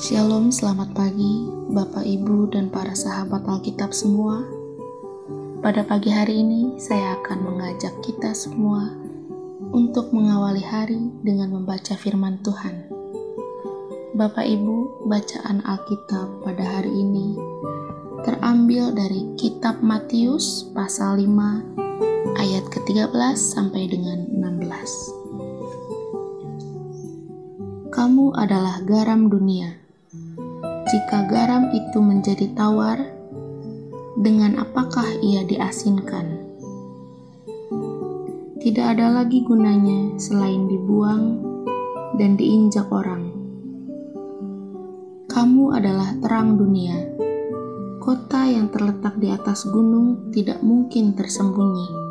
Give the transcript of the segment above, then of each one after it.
Shalom, selamat pagi Bapak, Ibu, dan para sahabat Alkitab semua. Pada pagi hari ini, saya akan mengajak kita semua untuk mengawali hari dengan membaca firman Tuhan. Bapak, Ibu, bacaan Alkitab pada hari ini terambil dari kitab Matius pasal 5 ayat ke-13 sampai dengan 16. Kamu adalah garam dunia jika garam itu menjadi tawar, dengan apakah ia diasinkan? Tidak ada lagi gunanya selain dibuang dan diinjak orang. Kamu adalah terang dunia. Kota yang terletak di atas gunung tidak mungkin tersembunyi.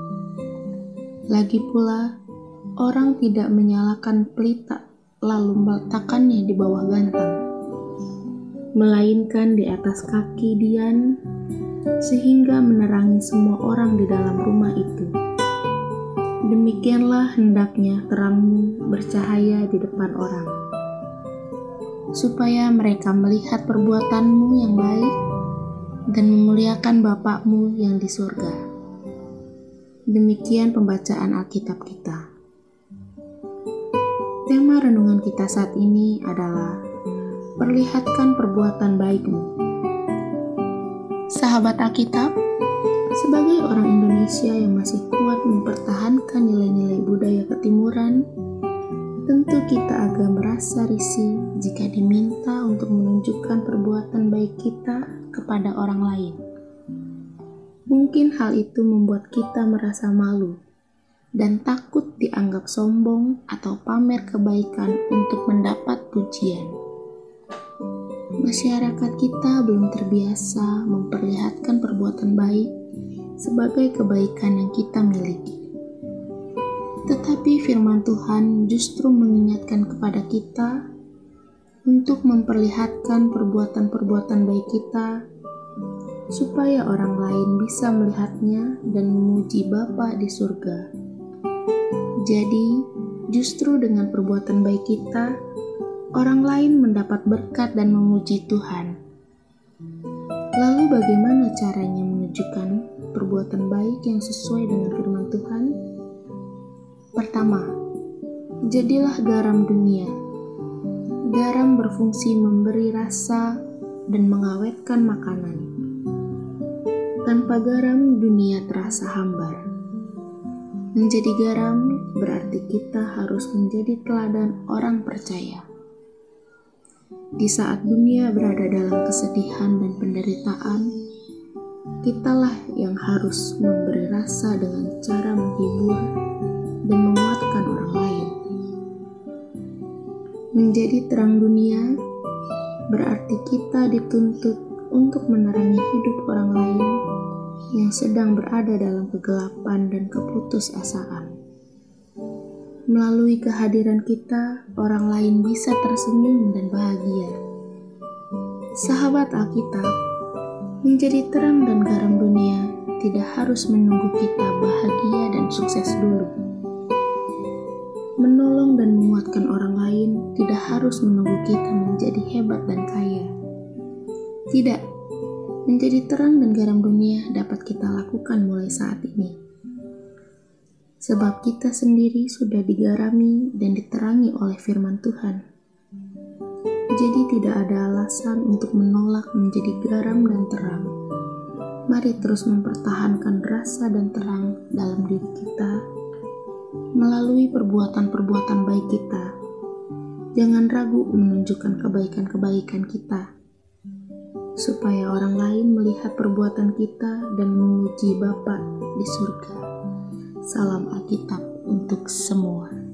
Lagi pula, orang tidak menyalakan pelita lalu meletakkannya di bawah gantang melainkan di atas kaki Dian, sehingga menerangi semua orang di dalam rumah itu. Demikianlah hendaknya terangmu bercahaya di depan orang, supaya mereka melihat perbuatanmu yang baik dan memuliakan Bapakmu yang di surga. Demikian pembacaan Alkitab kita. Tema renungan kita saat ini adalah perlihatkan perbuatan baikmu. Sahabat Alkitab, sebagai orang Indonesia yang masih kuat mempertahankan nilai-nilai budaya ketimuran, tentu kita agak merasa risih jika diminta untuk menunjukkan perbuatan baik kita kepada orang lain. Mungkin hal itu membuat kita merasa malu dan takut dianggap sombong atau pamer kebaikan untuk mendapat pujian masyarakat kita belum terbiasa memperlihatkan perbuatan baik sebagai kebaikan yang kita miliki. Tetapi firman Tuhan justru mengingatkan kepada kita untuk memperlihatkan perbuatan-perbuatan baik kita supaya orang lain bisa melihatnya dan memuji Bapa di surga. Jadi, justru dengan perbuatan baik kita, orang lain mendapat berkat dan memuji Tuhan. Lalu, bagaimana caranya menunjukkan perbuatan baik yang sesuai dengan firman Tuhan? Pertama, jadilah garam dunia. Garam berfungsi memberi rasa dan mengawetkan makanan. Tanpa garam, dunia terasa hambar. Menjadi garam berarti kita harus menjadi teladan orang percaya. Di saat dunia berada dalam kesedihan dan penderitaan, kitalah yang harus memberi rasa dengan cara menghibur dan menguatkan orang lain. Menjadi terang dunia berarti kita dituntut untuk menerangi hidup orang yang sedang berada dalam kegelapan dan keputusasaan. Melalui kehadiran kita, orang lain bisa tersenyum dan bahagia. Sahabat Alkitab, menjadi terang dan garam dunia tidak harus menunggu kita bahagia dan sukses dulu. Menolong dan menguatkan orang lain tidak harus menunggu kita menjadi hebat dan kaya. Tidak, menjadi terang dan garam dunia dapat kita lakukan mulai saat ini sebab kita sendiri sudah digarami dan diterangi oleh firman Tuhan. Jadi tidak ada alasan untuk menolak menjadi garam dan terang. Mari terus mempertahankan rasa dan terang dalam diri kita melalui perbuatan-perbuatan baik kita. Jangan ragu menunjukkan kebaikan-kebaikan kita, supaya orang lain melihat perbuatan kita dan memuji Bapa di surga. Salam Alkitab untuk semua.